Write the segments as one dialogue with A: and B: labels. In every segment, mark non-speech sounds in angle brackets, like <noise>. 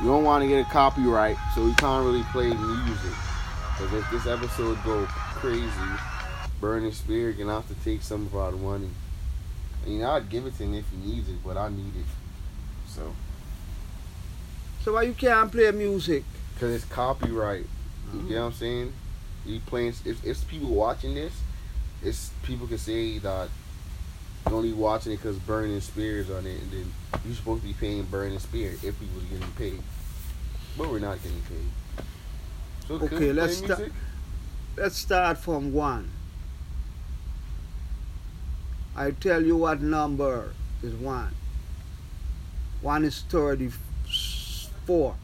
A: we don't want to get a copyright, so we can't really play music. Because if this episode go crazy, Burning Spear gonna have to take some of our money. I mean, I'd give it to him if he needs it, but I need it. So,
B: So why you can't play music?
A: because it's copyright. You
B: Mhm.
A: get what I'm saying? You playing? If, if people watching this, it's people can say that you only watching it because Burning Spears on it, and then you're supposed to be paying Burning Spear if we was getting paid, but we're not getting paid. So
B: Okay, let's start- Let's start from one. I tell you what number is one. One is 34.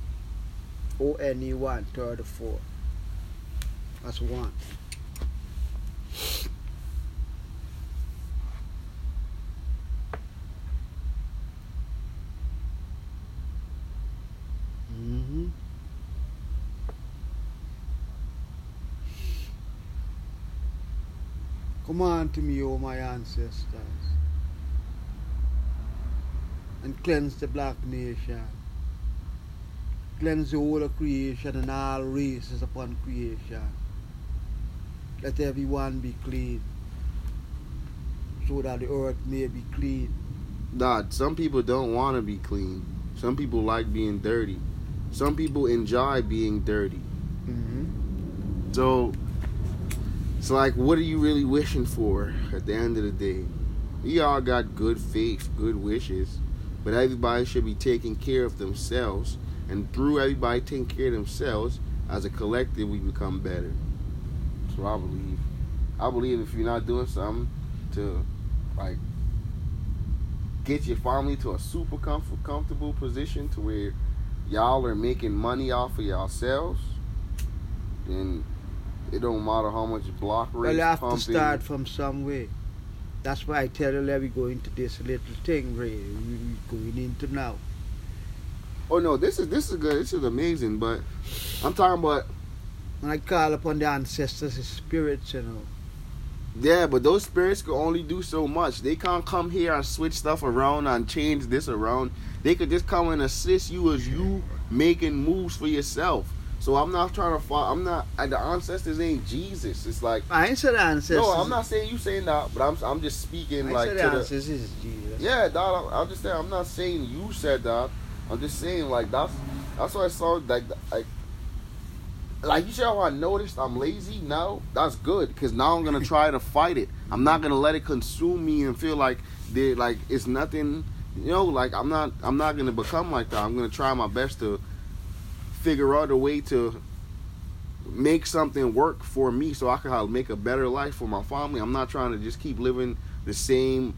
B: O N E 1, 34. That's one. Mm-hmm. Come on to me, O my ancestors, and cleanse the black nation. Cleanse the whole of creation and all races upon creation. Let everyone be clean, so that the earth may be clean.
A: Dad, some people don't want to be clean. Some people like being dirty. Some people enjoy being dirty.
B: Mm-hmm.
A: So it's like, what are you really wishing for at the end of the day? We all got good faith, good wishes, but everybody should be taking care of themselves. And through everybody taking care of themselves, as a collective, we become better. What I believe. I believe if you're not doing something to, like, get your family to a super comfort, comfortable position to where y'all are making money off of yourselves, then it don't matter how much block rate
B: Well, you have
A: pumping.
B: to start from somewhere. That's why I tell you, let me go into this little thing, Ray. We we going into now.
A: Oh no, this is this is good. This is amazing. But I'm talking about
B: when I call upon the ancestors, the spirits, you know.
A: yeah, but those spirits can only do so much. They can't come here and switch stuff around and change this around. They could just come and assist you as you making moves for yourself. So I'm not trying to follow. I'm not. The ancestors ain't Jesus. It's like
B: I ain't said ancestors.
A: no, I'm not saying you saying that, but I'm I'm just speaking
B: I
A: like
B: said
A: to the,
B: ancestors is Jesus.
A: Yeah, dog. I'm just saying. I'm not saying you said that. I'm just saying like that's that's what I saw. Like like like you see how I noticed I'm lazy now. That's good because now I'm gonna <laughs> try to fight it. I'm not gonna let it consume me and feel like they like it's nothing. You know, like I'm not I'm not gonna become like that. I'm gonna try my best to figure out a way to make something work for me so I can make a better life for my family. I'm not trying to just keep living the same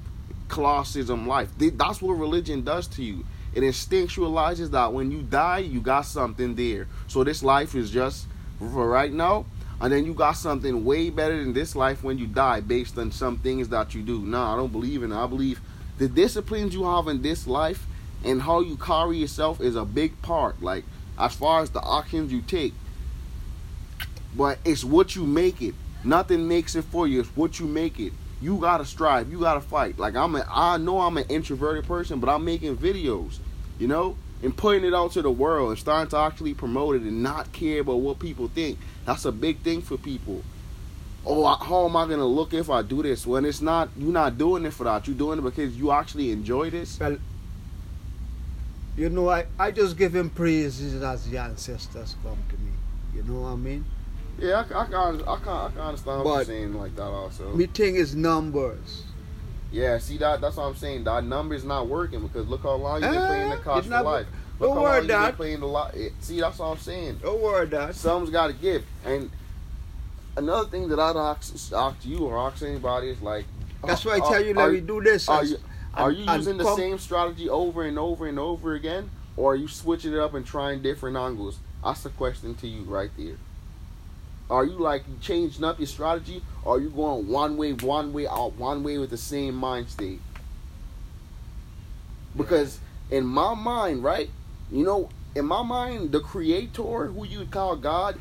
A: classism life. That's what religion does to you. It instinctualizes that when you die, you got something there. So this life is just for right now, and then you got something way better than this life when you die, based on some things that you do. No, I don't believe in. it. I believe the disciplines you have in this life and how you carry yourself is a big part. Like as far as the actions you take, but it's what you make it. Nothing makes it for you. It's what you make it. You gotta strive. You gotta fight. Like I'm, a, I know I'm an introverted person, but I'm making videos, you know, and putting it out to the world and starting to actually promote it and not care about what people think. That's a big thing for people. Oh, how am I gonna look if I do this? When it's not, you're not doing it for that. You're doing it because you actually enjoy this.
B: You know, I, I just give him praises as the ancestors come to me. You know what I mean?
A: Yeah, I, I can, I can, I can understand what you're saying like that also.
B: Me thing is numbers.
A: Yeah, see that that's what I'm saying. That number's not working because look how long you've been playing the eh, cost
B: it's
A: for life.
B: don't
A: Look how
B: worry,
A: long you've been playing the lot. See, that's what I'm saying.
B: Don't worry that.
A: Someone's got to give. And another thing that I'd ask, ask you or ask anybody is like,
B: That's uh, why I tell you, let me do this.
A: Are you are you
B: and
A: using the
B: come-
A: same strategy over and over and over again, or are you switching it up and trying different angles? That's the question to you right there. Are you like changing up your strategy, or are you going one way, one way out, one way with the same mind state? Because in my mind, right, you know, in my mind, the creator, who you call God,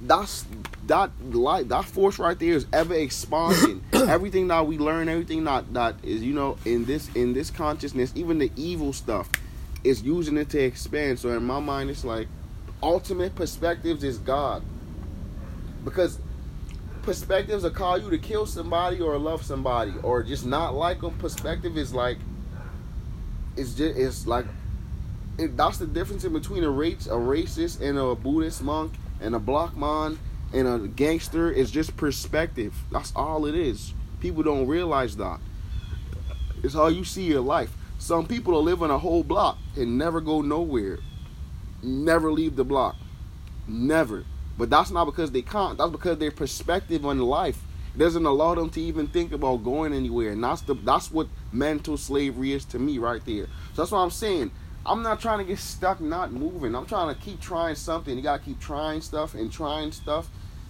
A: that's that light, that force right there is ever expanding. <coughs> everything that we learn, everything that that is, you know, in this in this consciousness, even the evil stuff, is using it to expand. So in my mind, it's like ultimate perspectives is God, because perspectives will call you to kill somebody or love somebody or just not like them. Perspective is like it's just it's like it, that's the difference in between a race a racist and a Buddhist monk and a block man and a gangster is just perspective. That's all it is. People don't realize that. It's how you see your life. Some people are living a whole block and never go nowhere. Never leave the block. Never. But that's not because they can't. That's because their perspective on life doesn't allow them to even think about going anywhere. And that's the that's what mental slavery is to me right there. So that's what I'm saying. I'm not trying to get stuck not moving. I'm trying to keep trying something. You gotta keep trying stuff and trying stuff.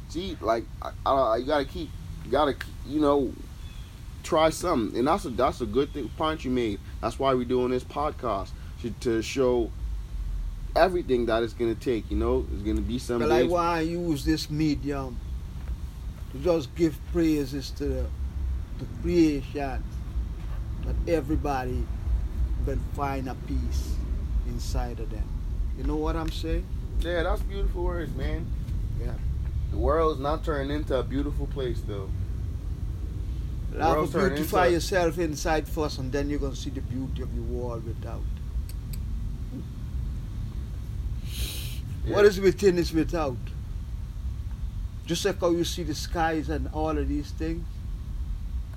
A: See, like I, I, you gotta keep, you gotta, you know, try something. And that's a that's a good thing point you made. That's why we're doing this podcast to, to show everything that it's gonna take. You know, it's gonna be some.
B: But I want to use this medium to just give praises to the, the creation that everybody can find a peace inside of them. You know what I'm saying?
A: Yeah, that's beautiful words, man.
B: Yeah.
A: The world's not turning into a beautiful place, though.
B: To beautify yourself inside first, and then you're gonna see the beauty of the world without. What
A: Yeah.
B: is within is without. Just like how you see the skies and all of these things,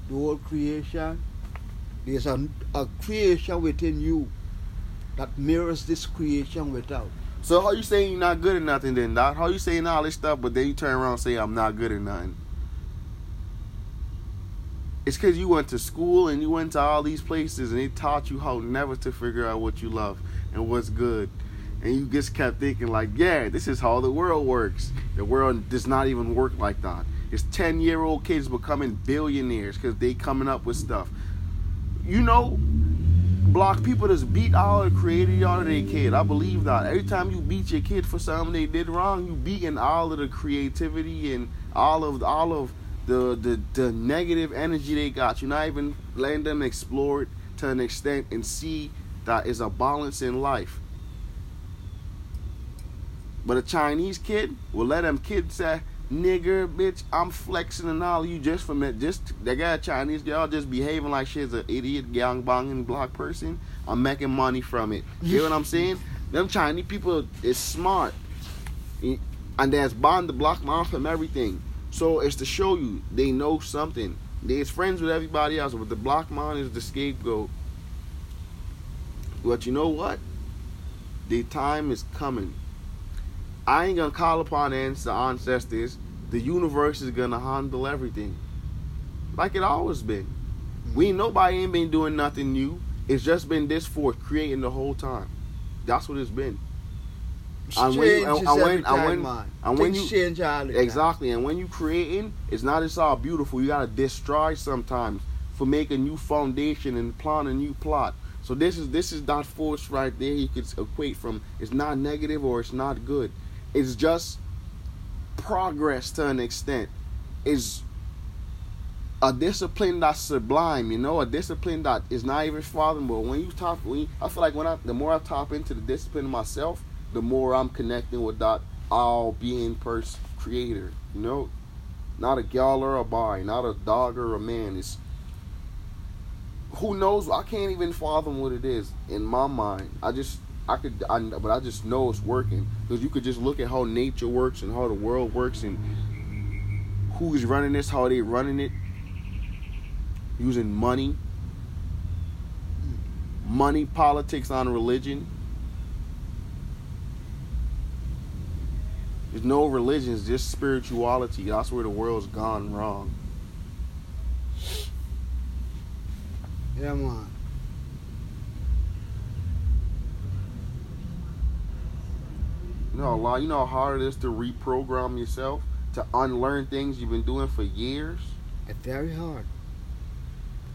B: the whole creation, there's a, a creation within you that mirrors this creation without.
A: So how you saying you're not good at nothing then, Doc? How you saying all this stuff, but then you turn around and say I'm not good at nothing? It's because you went to school and you went to all these places and they taught you how never to figure out what you love and what's good. And you just kept thinking like, yeah, this is how the world works. The world does not even work like that. It's 10 year old kids becoming billionaires because they coming up with stuff. You know, block people just beat all the creativity out of their kid. I believe that. Every time you beat your kid for something they did wrong, you beating all of the creativity and all of all of the the, the negative energy they got. You're not even letting them explore it to an extent and see that is a balance in life. But a Chinese kid will let them kids say, nigger, bitch, I'm flexing and all you just for it. Just they got a Chinese girl just behaving like she's an idiot, gang banging black person. I'm making money from it. You know what I'm saying? <laughs> Them Chinese people is smart. And there's bond the block mom from everything. So it's to show you they know something. They's friends with everybody else, but the block man is the scapegoat. But you know what? The time is coming. I ain't gonna call upon the ancestors. The universe is gonna handle everything, like it always been. We nobody ain't been doing nothing new. It's just been this force creating the whole time. That's what it's been. And when you- and- and when- and when- and when you-
B: change all the time.
A: Exactly, and when you creating, it's not it's all beautiful. You gotta destroy sometimes for make a new foundation and plan a new plot. So this is this is that force right there. You could equate from it's not negative or it's not good. It's just progress to an extent. It's a discipline that's sublime, you know, a discipline that is not even fathomable. When you talk, when you, I feel like when I, the more I tap into the discipline myself, the more I'm connecting with that all being person creator. You know, not a gal or a boy, not a dog or a man. It's who knows? I can't even fathom what it is in my mind. I just I could, I, but I just know it's working because you could just look at how nature works and how the world works and who is running this, how they running it, using money, money, politics on religion. There's no religion, it's just spirituality. That's where the world's gone wrong.
B: Yeah, man.
A: You know, a lot. You know how hard it is to reprogram yourself to unlearn things you've been doing for years.
B: It's very hard.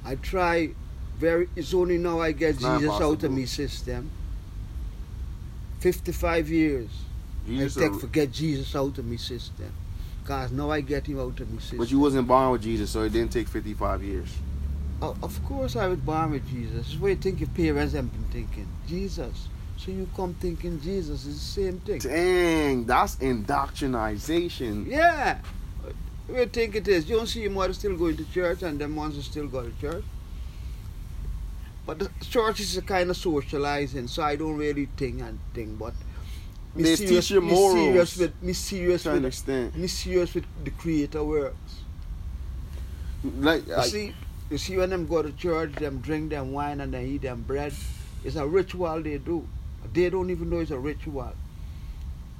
B: I try very it's only now I get
A: It's
B: Jesus out of me system. Fifty five years.
A: Jesus,
B: I take forget Jesus out of me system. Cause now I get him out of me system.
A: but you wasn't born with Jesus, so it didn't take 55 years.
B: Of course, I was born with Jesus. What do you think your parents have been thinking? Jesus. So you come thinking Jesus is the same thing.
A: Dang, that's indoctrination.
B: Yeah. We think it is? You don't see your mother still going to church and them ones who still go to church. But the church is a kind of socializing, so I don't really think and think. But me
A: They
B: serious,
A: teach you
B: me serious
A: morals.
B: with me serious
A: To an
B: with
A: extent.
B: me serious with the Creator works.
A: Like,
B: You
A: like
B: see, you see when them go to church, them drink them wine and they eat them bread. It's a ritual they do. They don't even know it's a ritual.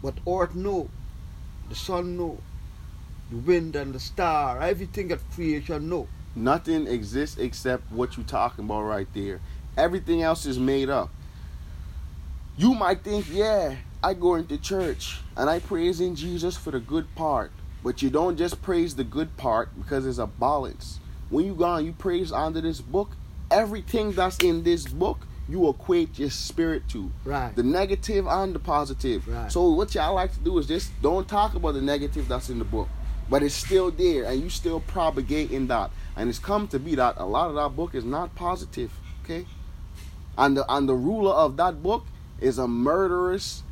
B: But earth know, the sun know, the wind and the star, everything that creation know.
A: nothing exists except what you're talking about right there. Everything else is made up. You might think, yeah, I go into church and I praise in Jesus for the good part. But you don't just praise the good part because there's a balance. When you go and you praise under this book, everything that's in this book, you equate your spirit to.
B: Right.
A: The negative and the positive.
B: Right.
A: So what y'all like to do is just don't talk about the negative that's in the book. But it's still there and you still propagating that. And it's come to be that a lot of that book is not positive. Okay? And the and the ruler of that book is a murderous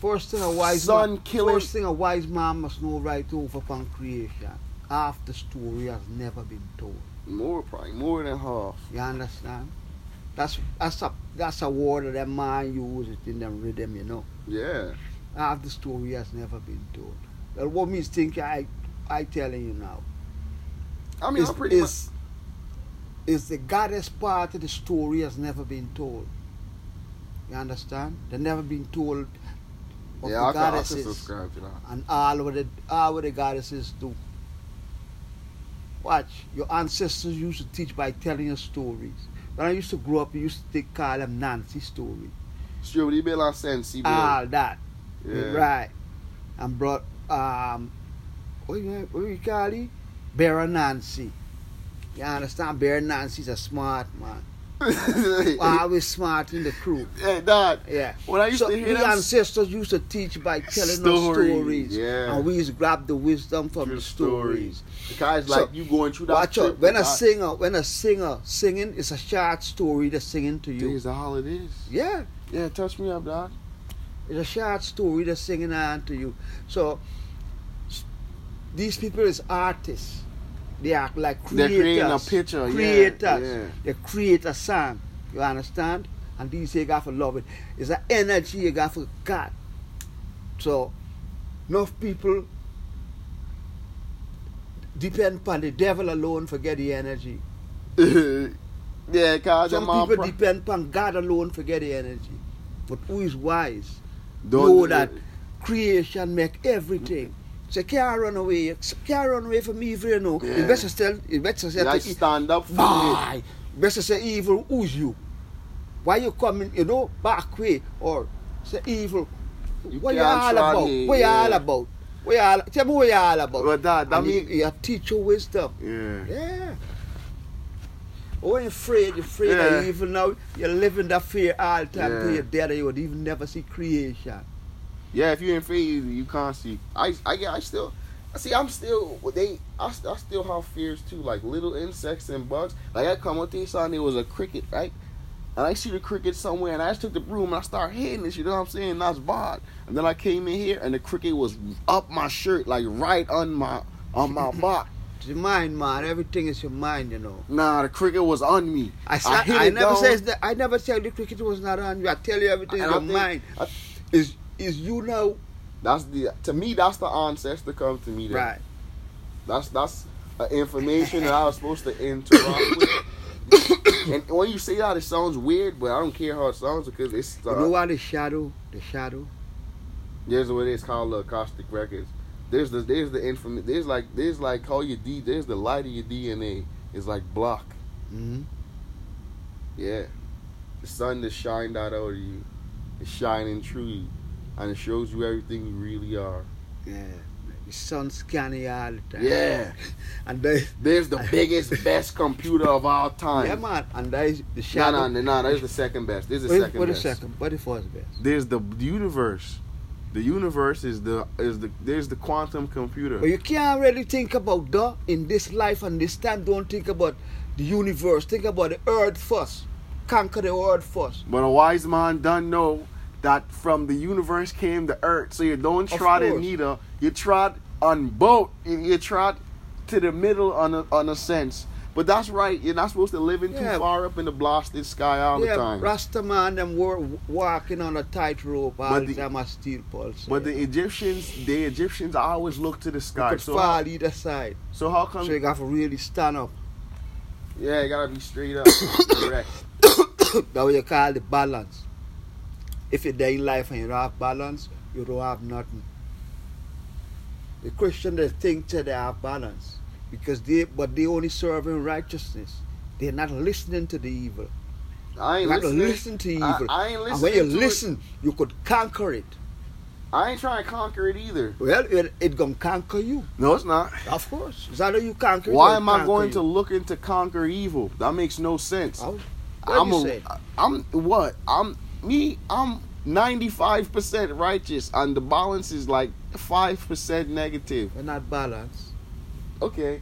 B: First thing a wise
A: Son killing-
B: first thing a wise man must know right over upon creation. Half the story has never been told.
A: more probably more than half.
B: You understand? That's that's a that's a word that man use it in them rhythm, you know.
A: Yeah.
B: Half the story has never been told. Well, what means think I I telling you now.
A: I mean
B: is,
A: I'm pretty much
B: is, is the goddess part of the story has never been told. You understand? They never been told of
A: Yeah,
B: the
A: I can, I can subscribe to that.
B: and all what the all what the goddesses do. Watch, your ancestors used to teach by telling us stories. When I used to grow up, we used to think, call them Nancy stories.
A: Sure, but he be like sense, he
B: All that.
A: yeah.
B: Right. And brought um what you what you call it? Bear Nancy. You understand? Bear Nancy's a smart man. <laughs> Always smart in the crew.
A: hey, Dad,
B: Yeah.
A: when I used
B: So
A: to hear them
B: ancestors used to teach by telling
A: Stories,
B: us stories.
A: yeah.
B: And we used to grab the wisdom from
A: True
B: the stories.
A: The guys
B: So,
A: like you going through that.
B: Watch out. When a
A: that.
B: singer when a singer singing, it's a short story they're singing to you.
A: Is how it is?
B: Yeah.
A: Yeah, touch me up, Dad.
B: It's a short story they're singing on to you. So these people is artists. They act like creators.
A: They're creating a picture, yeah,
B: Creators.
A: yeah.
B: They create a song. You understand? And these you got for love it. It's an energy you got for God. So enough people depend upon the devil alone for get the energy. <laughs>
A: yeah, cause
B: Some people
A: pro-
B: depend upon God alone for get the energy. But who is wise?
A: Don't-
B: know that creation make everything. So can't run away. You can't run away from evil, you know.
A: Yeah.
B: You better tell you better say e-
A: stand up for it.
B: Why? Better say evil who's you? Why you coming, you know, back way or say evil.
A: You
B: what you all about?
A: here,
B: What you all about? What you all tell me what you all about?
A: But that, that mean,
B: you, you teach your wisdom.
A: yeah.
B: Yeah. Oh, you're afraid, you're afraid
A: Yeah.
B: of evil now. You live in that fear all the time till you're dead and you would even never see creation.
A: Yeah, if you ain't fear, you, you can't see. I, I, I still, I see. I'm still. They, I, I still have fears too, like little insects and bugs. Like I come with this on, there was a cricket, right? And I see the cricket somewhere, and I just took the broom and I started hitting it. You know what I'm saying? That's bad. And then I came in here, and the cricket was up my shirt, like right on my on my <laughs> back.
B: It's your mind, man. Everything is your mind, you know.
A: Nah, the cricket was on me.
B: I,
A: I
B: said, I, never
A: down.
B: says that. I never said the cricket was not on you. I tell you everything in
A: And
B: your
A: think-
B: mind.
A: I-
B: Is is you know
A: That's the to me. That's the ancestor come to me. Then.
B: right?
A: That's that's uh, information that I was supposed to interact with. <coughs> and when you say that, it sounds weird, but I don't care how it sounds because it's uh,
B: you know what the shadow? The shadow.
A: there's what it's called the Akashic records. There's the there's the information. There's like there's like how your D. There's the light of your DNA is like block.
B: Mm-hmm.
A: Yeah, the sun that shined out of you is shining through you, and it shows you everything you really are.
B: Yeah. The sun scanning all the time.
A: Yeah. <laughs>
B: And they,
A: There's the <laughs> biggest, best computer of all time.
B: yeah, man. And that is the shadow.
A: no, no, no. That's the second best. This is the
B: What-
A: second
B: what the
A: best.
B: second? What the first best?
A: There's the universe. The universe is the is the there's the quantum computer.
B: But you can't really think about that in this life and this time. Don't think about the universe. Think about the earth first. Conquer the earth first.
A: But a wise man doesn't know that from the universe came the earth. So you don't
B: Of
A: trot in neither. You trot on both. You you trot to the middle on a, on a sense. But that's right. You're not supposed to live in
B: Yeah.
A: too far up in the blasted sky all
B: yeah,
A: the time.
B: Rasta man them were walking on a tightrope all
A: But
B: the time a steel pulse.
A: But the Egyptians, the Egyptians always look to the
B: you
A: sky.
B: could
A: So
B: fall
A: how,
B: either side.
A: so how come?
B: So you got to really stand up.
A: yeah, you gotta be straight up. <coughs> Correct.
B: That's what you call the balance. If you're there in life and you don't have balance, you don't have nothing. The Christian they think that they have balance. Because they but they only serving righteousness. They're not listening to the evil.
A: I
B: You
A: ain't
B: to
A: listening.
B: listen to evil.
A: I ain't listening.
B: and when you
A: to it.
B: listen, you could conquer it.
A: I ain't trying to conquer it either.
B: Well, it, it gonna conquer you.
A: No, it's not.
B: Of course. It's either you conquer
A: Why am I going
B: you.
A: to look into conquer evil? That makes no sense.
B: Oh, How-
A: I'm
B: you say?
A: I'm what? I'm me. I'm 95% righteous, and the balance is like five percent negative.
B: We're not balanced.
A: Okay,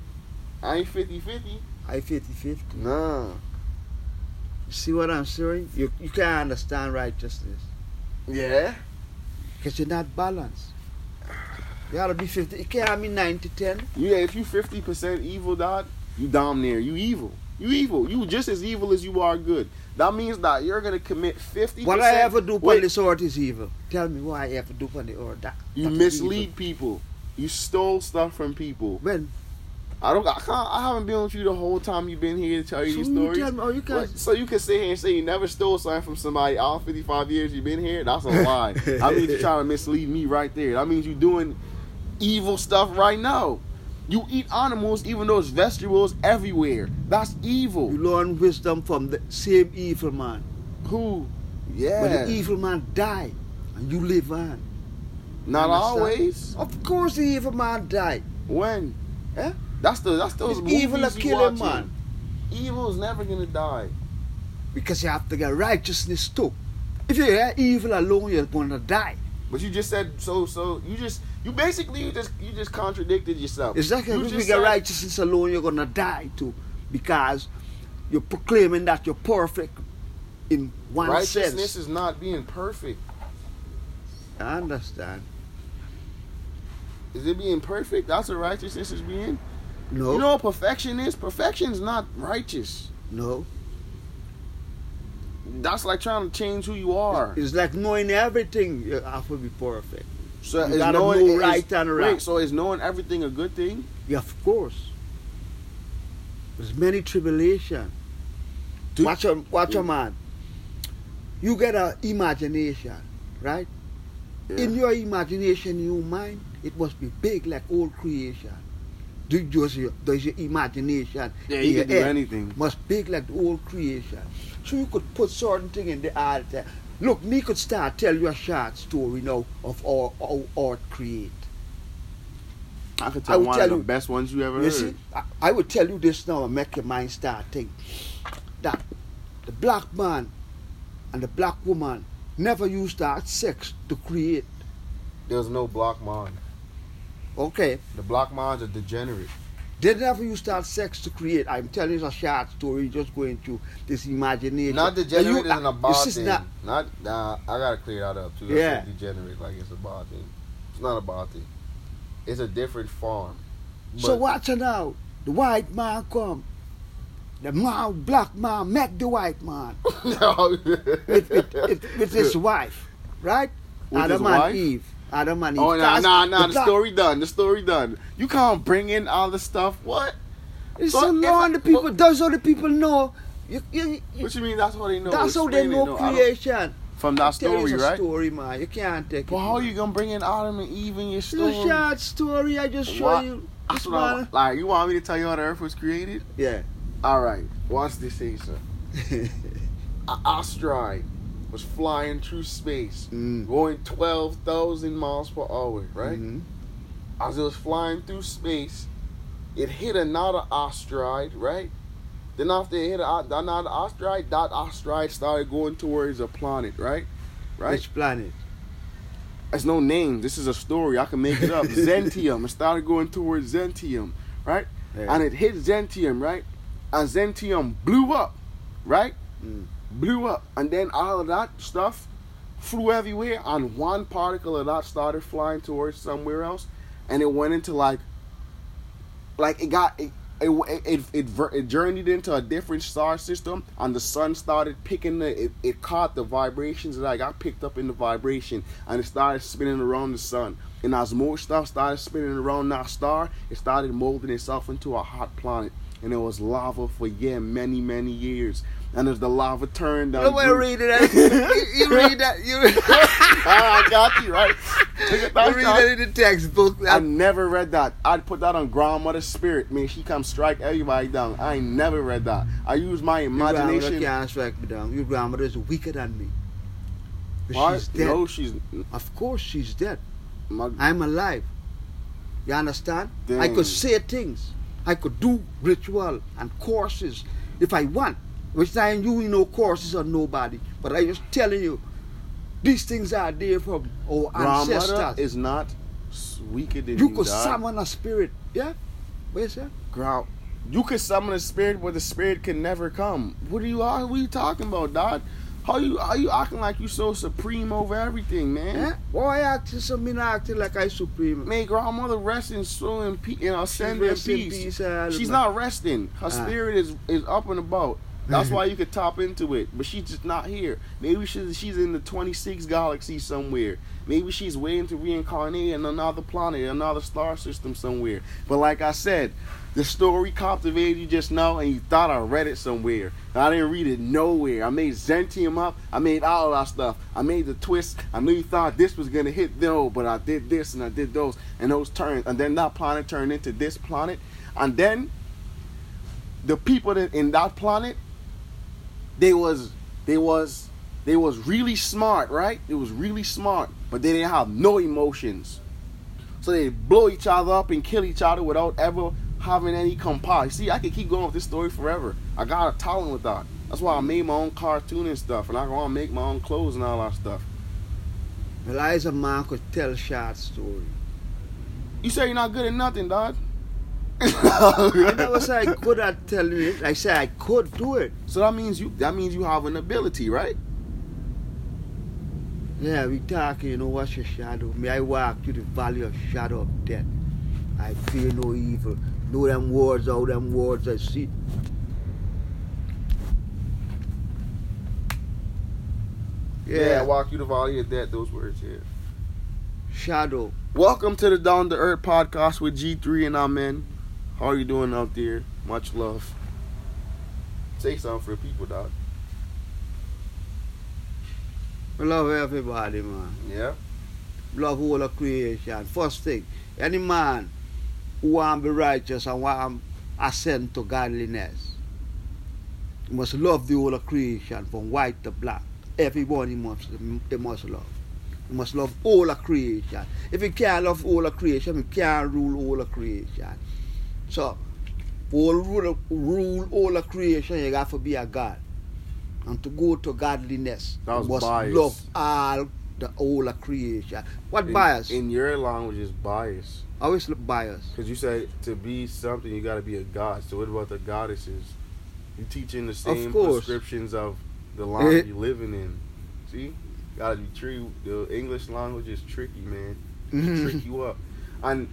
A: I ain't 50-50.
B: I 50 50.
A: Nah.
B: You see what I'm saying? You, you can't understand righteousness
A: Yeah.
B: because you're not balanced. You gotta be 50. You can't be 90 10.
A: Yeah. If you 50% evil, dog, you damn near you evil. You evil. You just as evil as you are good. That means that you're gonna commit 50%.
B: What I ever do on this earth is evil. Tell me what I ever do on the earth. That,
A: You mislead people. You stole stuff from people.
B: When?
A: I don't. I can't. I haven't been with you the whole time you've been here to tell you
B: So
A: these
B: you
A: stories.
B: me, oh, you can't.
A: So you can sit here and say you never stole something from somebody all 55 years you've been here? That's a <laughs> lie. that means you're trying to mislead me right there. That means you're doing evil stuff right now. You eat animals even though it's vegetables everywhere. That's evil.
B: You learn wisdom from the same evil man.
A: Who?
B: But
A: Yeah.
B: the evil man died and you live on.
A: Not always.
B: Of course, the evil man died.
A: When?
B: Eh?
A: That's the that's those
B: It's
A: movies
B: evil to
A: you
B: kill him,
A: watching.
B: man.
A: Evil is never gonna die.
B: Because you have to get righteousness too. If you're evil alone, you're going to die.
A: But you just said so. So you just you basically you just you just contradicted yourself.
B: Exactly.
A: You
B: If you
A: just
B: get righteousness alone, you're going to die too. Because you're proclaiming that you're perfect in one
A: Righteousness
B: sense.
A: Righteousness is not being perfect.
B: I understand.
A: Is it being perfect? That's what righteousness is being.
B: No.
A: You know what perfection is? Perfection is not righteous.
B: no.
A: That's like trying to change who you are.
B: It's like knowing everything. Uh, you have to be perfect.
A: So
B: you gotta
A: knowing
B: know right and wrong.
A: Wait, so is knowing everything a good thing?
B: Yeah, of course. There's many tribulation. Watch a watch a man. You get a imagination, right? In your imagination, in your mind, it must be big like all creation. Do just your, does your imagination
A: Yeah, you can do
B: head
A: anything.
B: must big like the whole creation. So you could put certain thing in the art. Look, me could start tell you a short story now of how, how art create.
A: I could tell
B: will
A: one
B: tell
A: of the
B: you-
A: best ones you ever
B: You
A: heard.
B: see, I, I would tell you this now and make your mind start think that the black man and the black woman never used that sex to create.
A: There's no black man.
B: Okay,
A: The black man's a degenerate.
B: they never used to have sex to create. I'm telling you a short story, just going through this imagination.
A: Not
B: And you-
A: degenerate isn't a
B: uh,
A: bad
B: is
A: thing.
B: not-
A: Not, nah, I gotta clear that up too.
B: Yeah.
A: degenerate like it's a bad thing. It's not a bad thing. It's a different form.
B: so watch it now. The white man come. The man, black man met the white man <laughs> with, with, with, with his wife, right?
A: With
B: Adam
A: his
B: and
A: wife?
B: Eve. Adam and Eve.
A: Oh nah
B: That's
A: nah nah!
B: the
A: The story done. The story done. You can't bring in all the stuff. What?
B: It's
A: So
B: long the people.
A: but-
B: That's how the people know. You, you, you-
A: What you mean? That's how they know.
B: that's all they know
A: No, I don't-
B: creation.
A: From that story, right?
B: story, man. You can't take it.
A: Well, how
B: man.
A: you gonna bring in Adam and Eve in your
B: It's
A: story?
B: a short story. I just show
A: What?
B: you.
A: That's what I, like. You want me to tell you how the Earth was created?
B: Yeah.
A: All right. Watch this, Asa. <laughs> Asteroid was flying through space,
B: Mm.
A: going twelve thousand miles per hour. Right.
B: Mhm.
A: As it was flying through space, it hit another asteroid. Right. Then after it hit another asteroid, that asteroid started going towards a planet. Right. Right.
B: Which planet?
A: It's no name. This is a story. I can make it up. <laughs> Zentium. It started going towards Zentium, right?
B: Yeah.
A: And it hit Zentium, right? and Zentium blew up, right?
B: Mm.
A: Blew up, and then all of that stuff flew everywhere, and one particle of that started flying towards somewhere else, and it went into like, like it got it. It, it, it, it journeyed into a different star system and the sun started picking the it, it caught the vibrations that I got picked up in the vibration and it started spinning around the sun. And as more stuff started spinning around that star it started molding itself into a hot planet. And it was lava for yeah many many years and as the lava turned down
B: Nobody read that. <laughs> you, you read that. You, <laughs>
A: I got you right that,
B: you read that in the textbook.
A: I never read that. I'd put that on grandmother's spirit. Man, she come strike everybody down. I never read that. I use my imagination.
B: Your grandmother can't strike me down. Your grandmother is weaker than me.
A: Why?
B: She's dead.
A: No, she's
B: Of course she's dead.
A: my,
B: I'm alive. You understand? I could say things. I could do ritual and courses if I want. Which I time you know courses are nobody. But I just telling you, these things are there from our
A: grandmother
B: ancestors.
A: is not weaker than
B: you
A: you.
B: could
A: dog.
B: summon a spirit. Yeah? What that? say?
A: Grand, you could summon a spirit, where the spirit can never come. What are you? What are you talking about, dog? How you? How you acting like you so supreme over everything, man?
B: Yeah? Why acting so mean acting like I supreme?
A: May grandmother rest in so in peace, know, send in
B: rest in
A: peace.
B: peace, uh,
A: She's not resting. Her
B: Ah.
A: spirit is is up and about. That's why you could tap into it. But she's just not here. Maybe she's she's in the 26 galaxy somewhere. Maybe she's waiting to reincarnate in another planet, another star system somewhere. But like I said, the story captivated you just now, and you thought I read it somewhere. I didn't read it nowhere. I made Zentium up. I made all of that stuff. I made the twist. I knew you thought this was gonna hit though, but I did this and I did those, and those turns, and then that planet turned into this planet, and then the people that in that planet, they was they was they was really smart, right? It was really smart, but they didn't have no emotions. So they blow each other up and kill each other without ever having any compassion. See, I could keep going with this story forever. I got a talent with that. That's why I made my own cartoon and stuff, and I want to make my own clothes and all that stuff.
B: Eliza man could tell short story.
A: You say you're not good at nothing, dog. <laughs>
B: I never said I could at telling it. I said I could do it.
A: so that means you that means you have an ability, right?
B: Yeah, we talking, you know, what's your shadow? May I walk through the valley of shadow of death. I fear no evil. Know them words, all them words I see. Yeah,
A: walk through the valley of death. Those words, yeah.
B: shadow.
A: Welcome to the Down to Earth podcast with G3 and Amen. How are you doing out there? Much love. Say something for the people, dog.
B: I love everybody, man.
A: Yeah.
B: Love all of creation. First thing, any man who want to be righteous and want to ascend to godliness, must love the whole of creation from white to black. Everybody must, they must love. You must love all of creation. If you can't love all of creation, you can't rule all of creation. So, all rule, rule all of creation, you got to be a God. And to go to godliness,
A: That was
B: must
A: bias.
B: love all the whole of creation. What
A: in,
B: bias?
A: In your language is bias.
B: I always look bias.
A: Because you said to be something, you got to be a god. So what about the goddesses? You teaching the same
B: course.
A: prescriptions of the line
B: Eh.
A: you living in. See? Gotta be true. The English language is tricky, man. <laughs> trick you up. And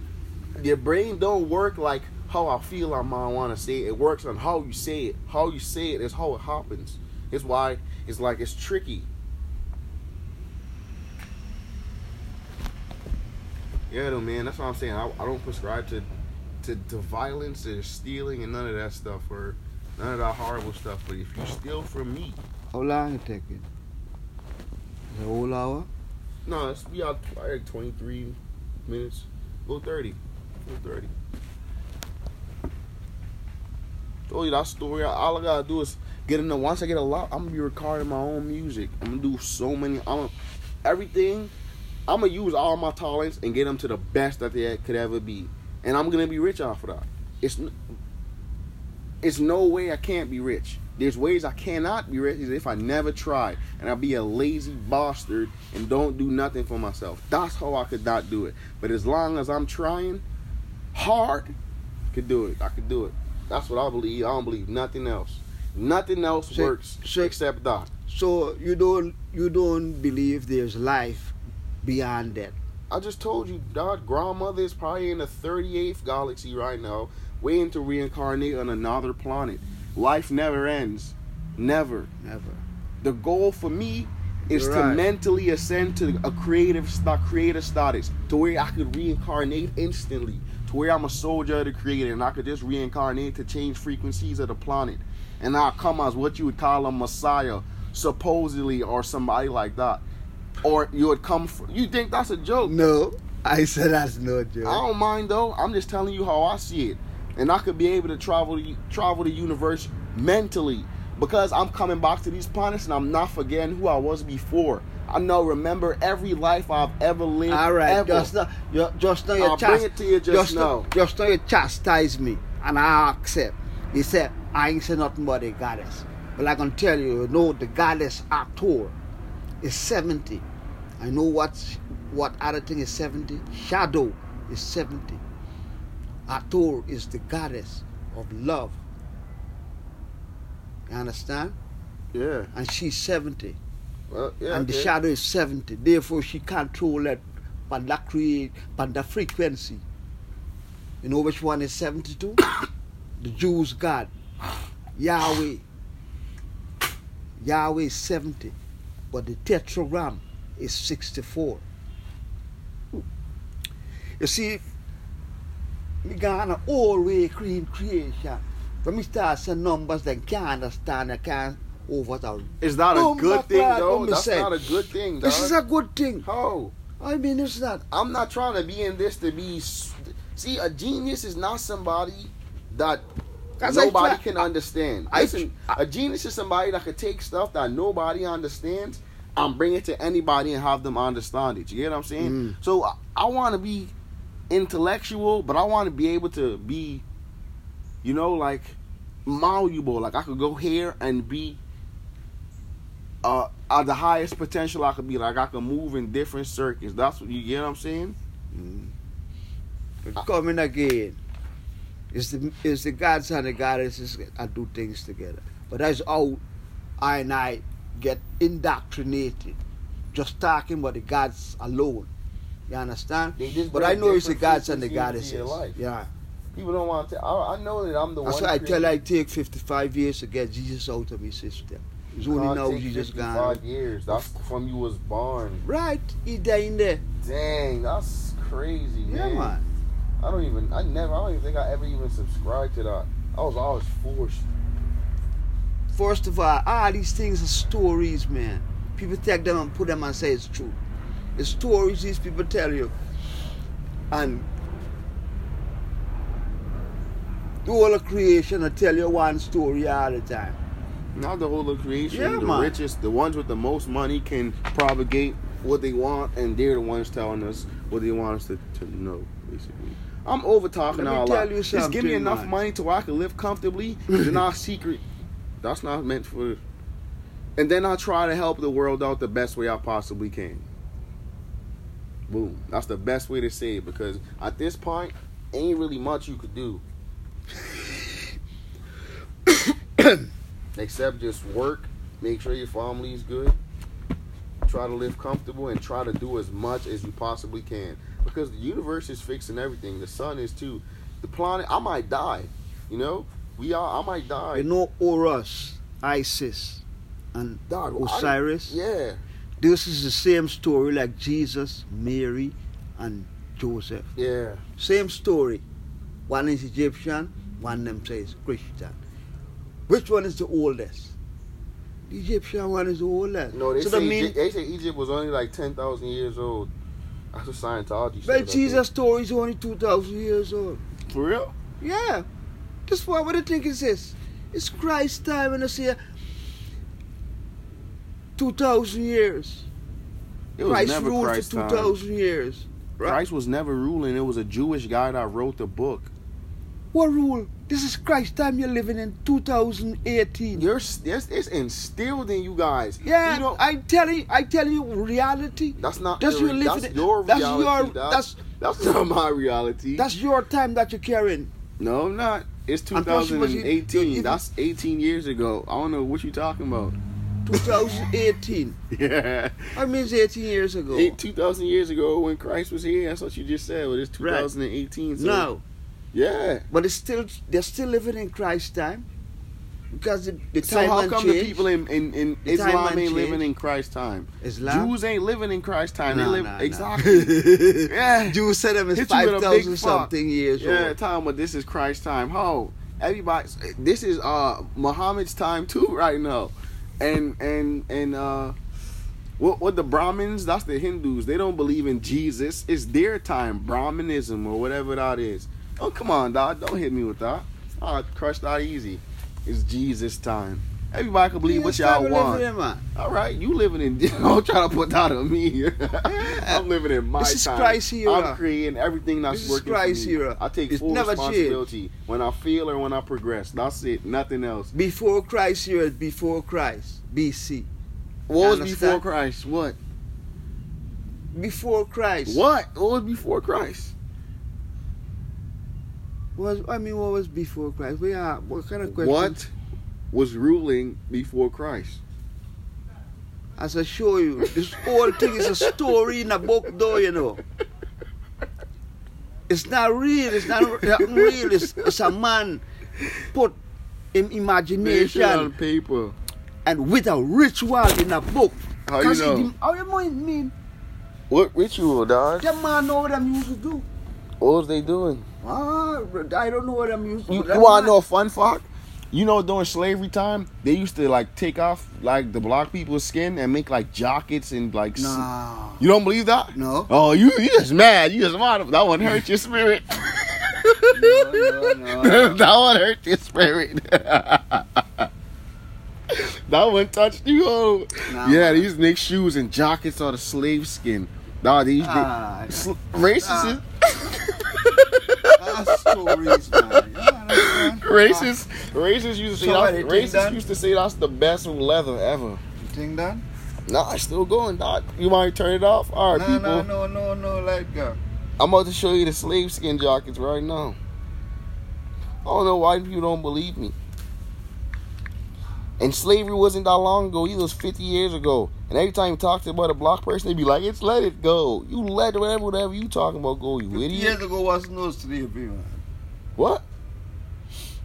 A: your brain don't work like how I feel I might want to say it. It works on how you say it. How you say it is how it happens. It's why it's like it's tricky. Yeah, though, man. That's what I'm saying. I, I don't prescribe to, to to violence or stealing and none of that stuff or none of that horrible stuff. But if you steal from me,
B: How long it taking? The whole hour?
A: no, it's be out like 23 minutes, go 30, go 30. Oh, Told you that story. All I gotta do is get in there. Once I get a lot, I'm gonna be recording my own music. I'm gonna do so many. I'm gonna, everything. I'm gonna use all my talents and get them to the best that they could ever be, and I'm gonna be rich off of that. It's it's no way I can't be rich. There's ways I cannot be rich if I never try and I be a lazy bastard and don't do nothing for myself. That's how I could not do it. But as long as I'm trying hard, could do it. I could do it. That's what I believe. I don't believe nothing else. Nothing else
B: So-
A: works
B: so-
A: except that.
B: So you don't you don't believe there's life beyond that.
A: I just told you, dog. Grandmother is probably in the 38th galaxy right now, waiting to reincarnate on another planet. Life never ends. Never.
B: Never.
A: The goal for me is
B: You're
A: to
B: right.
A: mentally ascend to a creative creative status, to where I could reincarnate instantly, to where I'm a soldier of the creator and I could just reincarnate to change frequencies of the planet, and I'll come as what you would call a messiah, supposedly, or somebody like that, or you would come. Fr- you think that's a joke?
B: No, I said that's no joke.
A: I don't mind though. I'm just telling you how I see it, and I could be able to travel travel the universe mentally because I'm coming back to these planets and I'm not forgetting who I was before. I know, remember every life I've ever lived.
B: All right,
A: ever.
B: just now, you, just now you
A: I'll bring it to you just
B: now,
A: now.
B: just now you chastise me, and I accept. You said I ain't say nothing about the goddess, but I can tell you, you know, the goddess Hathor is seventy. I know what what other thing is seventy. Shadow is seventy. Hathor is the goddess of love. You understand?
A: Yeah.
B: And she's seventy
A: Well, yeah.
B: and the shadow is 70. Therefore, she can't control that, but that create, but the frequency. You know which one is 72? <coughs> the Jews' God, Yahweh. Yahweh is 70, but the tetragram is 64. You see, me gonna always clean creation. When me start saying numbers, then can't understand, I can't over the
A: Is that a good thing though? That's not a good thing.
B: This is a good thing.
A: how?
B: I mean, it's not.
A: I'm not trying to be in this to be. See, a genius is not somebody that
B: I
A: nobody
B: try-
A: can understand.
B: I-
A: Listen, a genius is somebody that could take stuff that nobody understands and bring it to anybody and have them understand it. You get what I'm saying?
B: Mm.
A: So I, I want to be intellectual, but I want to be able to be, you know, like malleable. Like I could go here and be uh, at the highest potential I could be. Like I could move in different circuits. That's what you get. What I'm saying.
B: But coming again. It's the it's the gods and the goddesses that do things together. But that's how I and I get indoctrinated. Just talking about the gods alone. You understand? But I know it's the
A: different
B: gods and the
A: frequencies into
B: goddesses.
A: your life.
B: Yeah.
A: People don't want to. I, I know that I'm the
B: That's
A: one.
B: why I tell I take 55 years to get Jesus out of his system. Only
A: Can't
B: now
A: take
B: Jesus
A: 55
B: gone.
A: years. That's from you was born.
B: Right, he died in there.
A: Dang, that's crazy,
B: Yeah,
A: man.
B: man.
A: I don't even. I never. I don't even think I ever even subscribed to that. I was always forced.
B: First of all, all these things are stories, man. People take them and put them and say it's true. It's stories these people tell you. And the whole of creation will tell you one story all the time.
A: Not the whole of creation.
B: Yeah,
A: the
B: man.
A: richest, the ones with the most money can propagate what they want, and they're the ones telling us what they want us to, to know, basically. I'm over talking all
B: you
A: Just give me enough
B: man.
A: money to where I can live comfortably. It's not secret. That's not meant for. And then I try to help the world out the best way I possibly can. Boom. That's the best way to say it because at this point, ain't really much you could do. Except just work, make sure your family is good, try to live comfortable, and try to do as much as you possibly can. Because the universe is fixing everything. The sun is too. The planet, I might die. You know, we are. I might die.
B: You know Horus, Isis, and
A: Dog, I-
B: Osiris?
A: yeah.
B: This is the same story like Jesus, Mary, and Joseph.
A: Yeah.
B: Same story. One is Egyptian, one them says Christian. Which one is the oldest? The Egyptian one is the oldest.
A: No, they
B: so
A: say
B: that mean,
A: Egy- they say Egypt was only like ten thousand years old. That's what Scientology
B: well. Jesus' story is only 2,000 years old.
A: For real?
B: Yeah. That's why what I think is this. It's Christ's time and I say 2,000 years.
A: It was
B: Christ
A: never
B: ruled
A: Christ's
B: for 2,000 years. Right?
A: Christ was never ruling. It was a Jewish guy that wrote the book.
B: What rule? This is Christ time you're living in 2018.
A: You're it's, it's instilled in you guys.
B: yeah,
A: You know,
B: I tell you, I tell you reality.
A: that's not.
B: that's
A: your,
B: your
A: That's your
B: that's
A: reality.
B: your-
A: dog.
B: that's-
A: that's not my reality.
B: That's your time that you're carrying.
A: no, I'm not. It's
B: And plus, was
A: 2018.
B: if-
A: That's 18 years ago. I don't know what you're talking about.
B: 2018. <laughs>
A: Yeah.
B: I mean, it's 18 years ago.
A: Eight, 2,000 years ago when Christ was here. That's what you just said. But it's 2018. So,
B: No,
A: Yeah.
B: but it's still they're still living in Christ's time because the, the
A: So
B: time
A: how come
B: change.
A: the people in, in, in Islam ain't living in Christ's time?
B: Islam.
A: Jews ain't living in Christ's time.
B: Nah,
A: they live
B: nah, nah.
A: exactly. <laughs> Yeah.
B: Jews said them is
A: with
B: 5,000 something years
A: Yeah,
B: old.
A: time, but this is Christ's time. Ho, everybody, this is uh Muhammad's time too right now, and and and uh, what what the Brahmins? That's the Hindus. They don't believe in Jesus. It's their time, Brahmanism or whatever that is. Oh come on, dog, don't hit me with that. I'll crush that easy. It's Jesus time. Everybody can believe what y'all want.
B: living in, man.
A: All right, you living in. <laughs> Don't try to put that on me. <laughs> I'm living in my
B: This is
A: time.
B: Christ era.
A: I'm creating everything that's
B: This is
A: working
B: Christ
A: for me.
B: era.
A: I take
B: It's
A: full responsibility when I feel or when I progress. That's it. Nothing else.
B: Before Christ, here is before Christ, BC.
A: What was before Christ? What?
B: Before Christ.
A: What? What was before Christ?
B: Was I mean, what was before Christ? We are what kind of question?
A: What was ruling before Christ?
B: As I show you, this whole thing is a story in a book, though. You know, it's not real. It's not, not real. It's, it's a man put in
A: Nation on
B: imagination
A: paper.
B: and with a ritual in a book.
A: How you know?
B: it- How you mean? mean
A: What ritual, dog?
B: that man know what I'm used to do.
A: What was they doing?
B: I don't know what I'm used to.
A: You, you want to know a fun fact? You know, during slavery time, they used to like take off like the black people's skin and make like jackets and like.
B: Nah.
A: You don't believe that?
B: No.
A: Oh, you you just mad? You just mad? That one hurt your spirit. <laughs>
B: No, no, no. <laughs>
A: that one hurt your spirit. <laughs> that one touched you. Oh.
B: Nah,
A: yeah,
B: man.
A: to make shoes and jackets are the slave skin. Nah, they used to.
B: Ah,
A: sl- racist.
B: That's stories, man. You?
A: Racist, racist used to say
B: So
A: that's,
B: what, they think
A: racist used to say that's the best leather ever.
B: You think that?
A: Nah, it's still going, dog. You might turn it off. All right,
B: no,
A: people.
B: no, no, no, no, like uh,
A: I'm about to show you the slave skin jackets right now. I don't know why people don't believe me. And slavery wasn't that long ago. Either it was 50 years ago. And every time you talk to about a black person, they be like, "It's let it go. You let whatever, whatever you talking about go. You
B: 50
A: idiot."
B: years ago was no slavery, man.
A: What?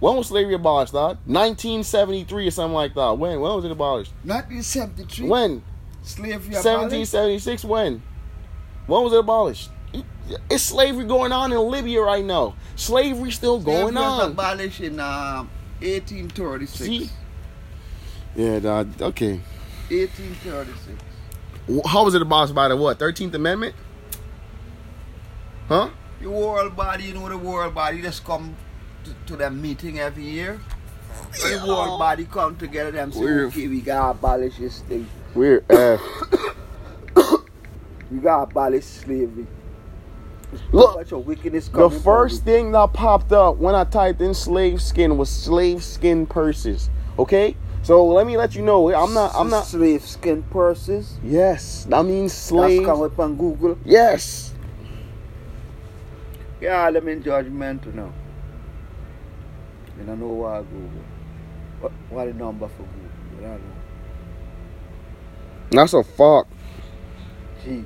A: When was slavery abolished, dog? 1973 or something like that. When? When was it abolished?
B: 1973.
A: When?
B: Slavery
A: 1776 when? When was it abolished? It's slavery going on in Libya right now. Slavery still going
B: Slavery was
A: on.
B: abolished in um, 1836.
A: See? Yeah. Okay.
B: 1836.
A: How was it abolished by the what? 13th Amendment? Huh?
B: The world body, you know the world body just come to, to them meeting every year. The world body come together them say,
A: Weird.
B: okay, we gotta abolish this thing.
A: We're Uh, <coughs>
B: We gotta abolish slavery.
A: look,
B: wickedness
A: the first thing that popped up when I typed in slave skin was slave skin purses. Okay? So let me let you know. I'm not. I'm not.
B: slave skin purses.
A: Yes, that means
B: That's
A: slave.
B: come up on Google.
A: Yes.
B: Yeah, them in judgmental now. You don't know why Google. What what the number for Google? You don't know.
A: That's a fuck.
B: Gee.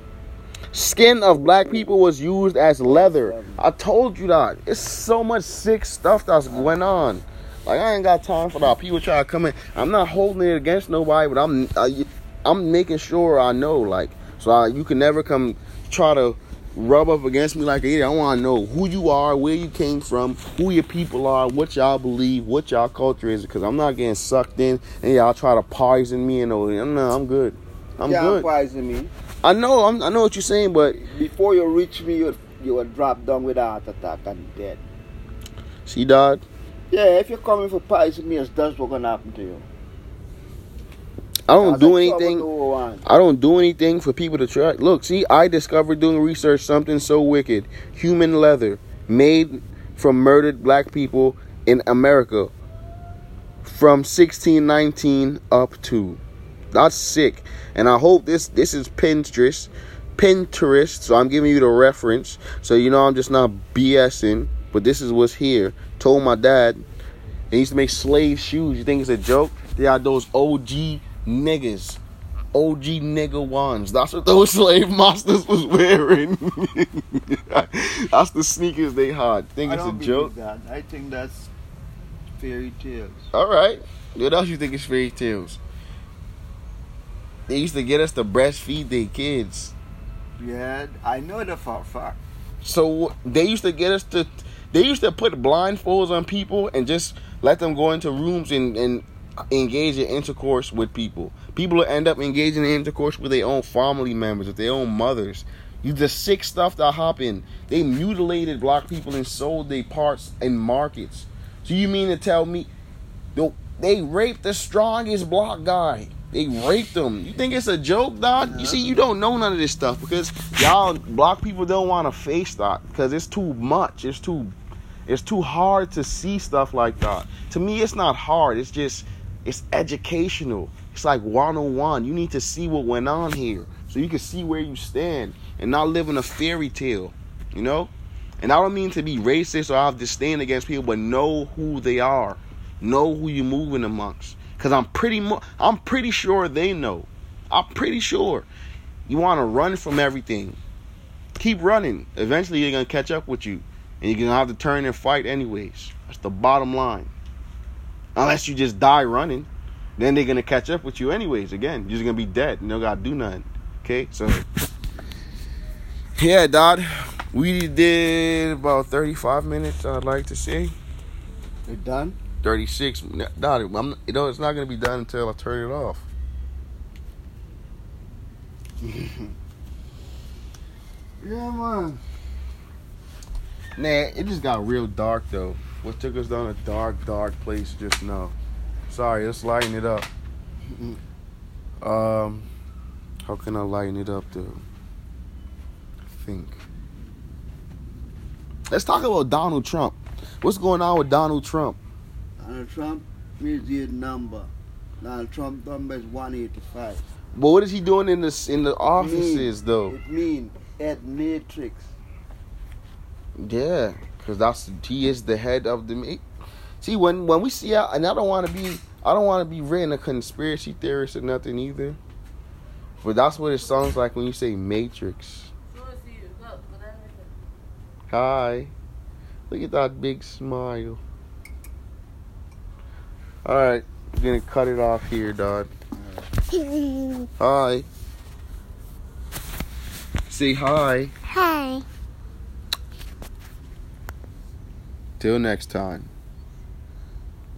A: Skin of black people was used as leather. I told you that. It's so much sick stuff that's going on. Like I ain't got time for that. People try to come in. I'm not holding it against nobody, but I'm I, I'm making sure I know. Like so, I, you can never come try to rub up against me like idiot. I want to know who you are, where you came from, who your people are, what y'all believe, what y'all culture is. Because I'm not getting sucked in, and y'all try to poison me and all. No, I'm good. I'm
B: yeah,
A: good.
B: poison me.
A: I know. I'm, I know what you're saying, but
B: Before you reach me, you you will drop down with a heart attack and dead.
A: see, dog.
B: Yeah, if you're coming for poison me, that's what's gonna happen to you.
A: I don't do anything. I don't do anything for people to try. Look, see, I discovered doing research something so wicked. Human leather made from murdered black people in America from 1619 up to. That's sick. And I hope this this is Pinterest. Pinterest. So I'm giving you the reference. So you know I'm just not BSing. but this is what's here. Told my dad they used to make slave shoes. You think it's a joke? They are those OG niggas. OG nigga ones. That's what those <laughs> slave masters was wearing. <laughs> that's the sneakers they had. Think
B: I
A: it's a joke?
B: that. I think that's fairy tales.
A: All right. What else you think is fairy tales? They used to get us to breastfeed their kids.
B: Yeah, I know the for a fact.
A: So they used to get us to. They used to put blindfolds on people and just let them go into rooms and, and engage in intercourse with people. People end up engaging in intercourse with their own family members, with their own mothers. You the sick stuff that happen. They mutilated black people and sold their parts in markets. So you mean to tell me, they raped the strongest black guy? They raped them. You think it's a joke, dog? You see, you don't know none of this stuff because y'all black people don't want to face that because it's too much. It's too, it's too hard to see stuff like that. To me, it's not hard. It's just, it's educational. It's like one on one. You need to see what went on here so you can see where you stand and not live in a fairy tale. You know. And I don't mean to be racist or I have disdain against people, but know who they are. Know who you're moving amongst. Cause I'm pretty mu- I'm pretty sure they know. I'm pretty sure. You want to run from everything. Keep running. Eventually they're gonna catch up with you. And you're gonna have to turn and fight anyways. That's the bottom line. Unless you just die running. Then they're gonna catch up with you anyways. Again, you're just gonna be dead. You don't gotta do nothing. Okay? So Yeah, Dad. We did about 35 minutes, I'd like to say.
B: You done?
A: 36. Dad, I'm, you know, it's not going to be done until I turn it off. <laughs>
B: Yeah, man.
A: Nah, it just got real dark, though. What took us down a dark, dark place just now. Sorry, let's lighten it up. Um, how can I lighten it up, though? I think. Let's talk about Donald Trump. What's going on with Donald Trump?
B: Donald Trump means his number. Donald Trump number is 185.
A: But what is he doing in the in the offices, though?
B: It means at matrix.
A: Yeah, because that's he is the head of the. ma- See, when when we see out, and I don't want to be, I don't want to be written a conspiracy theorist or nothing either. But that's what it sounds like when you say Matrix. Hi, look at that big smile. All right, we're gonna cut it off here, dog. <laughs> Hi. Say hi.
C: Hi.
A: Till next time.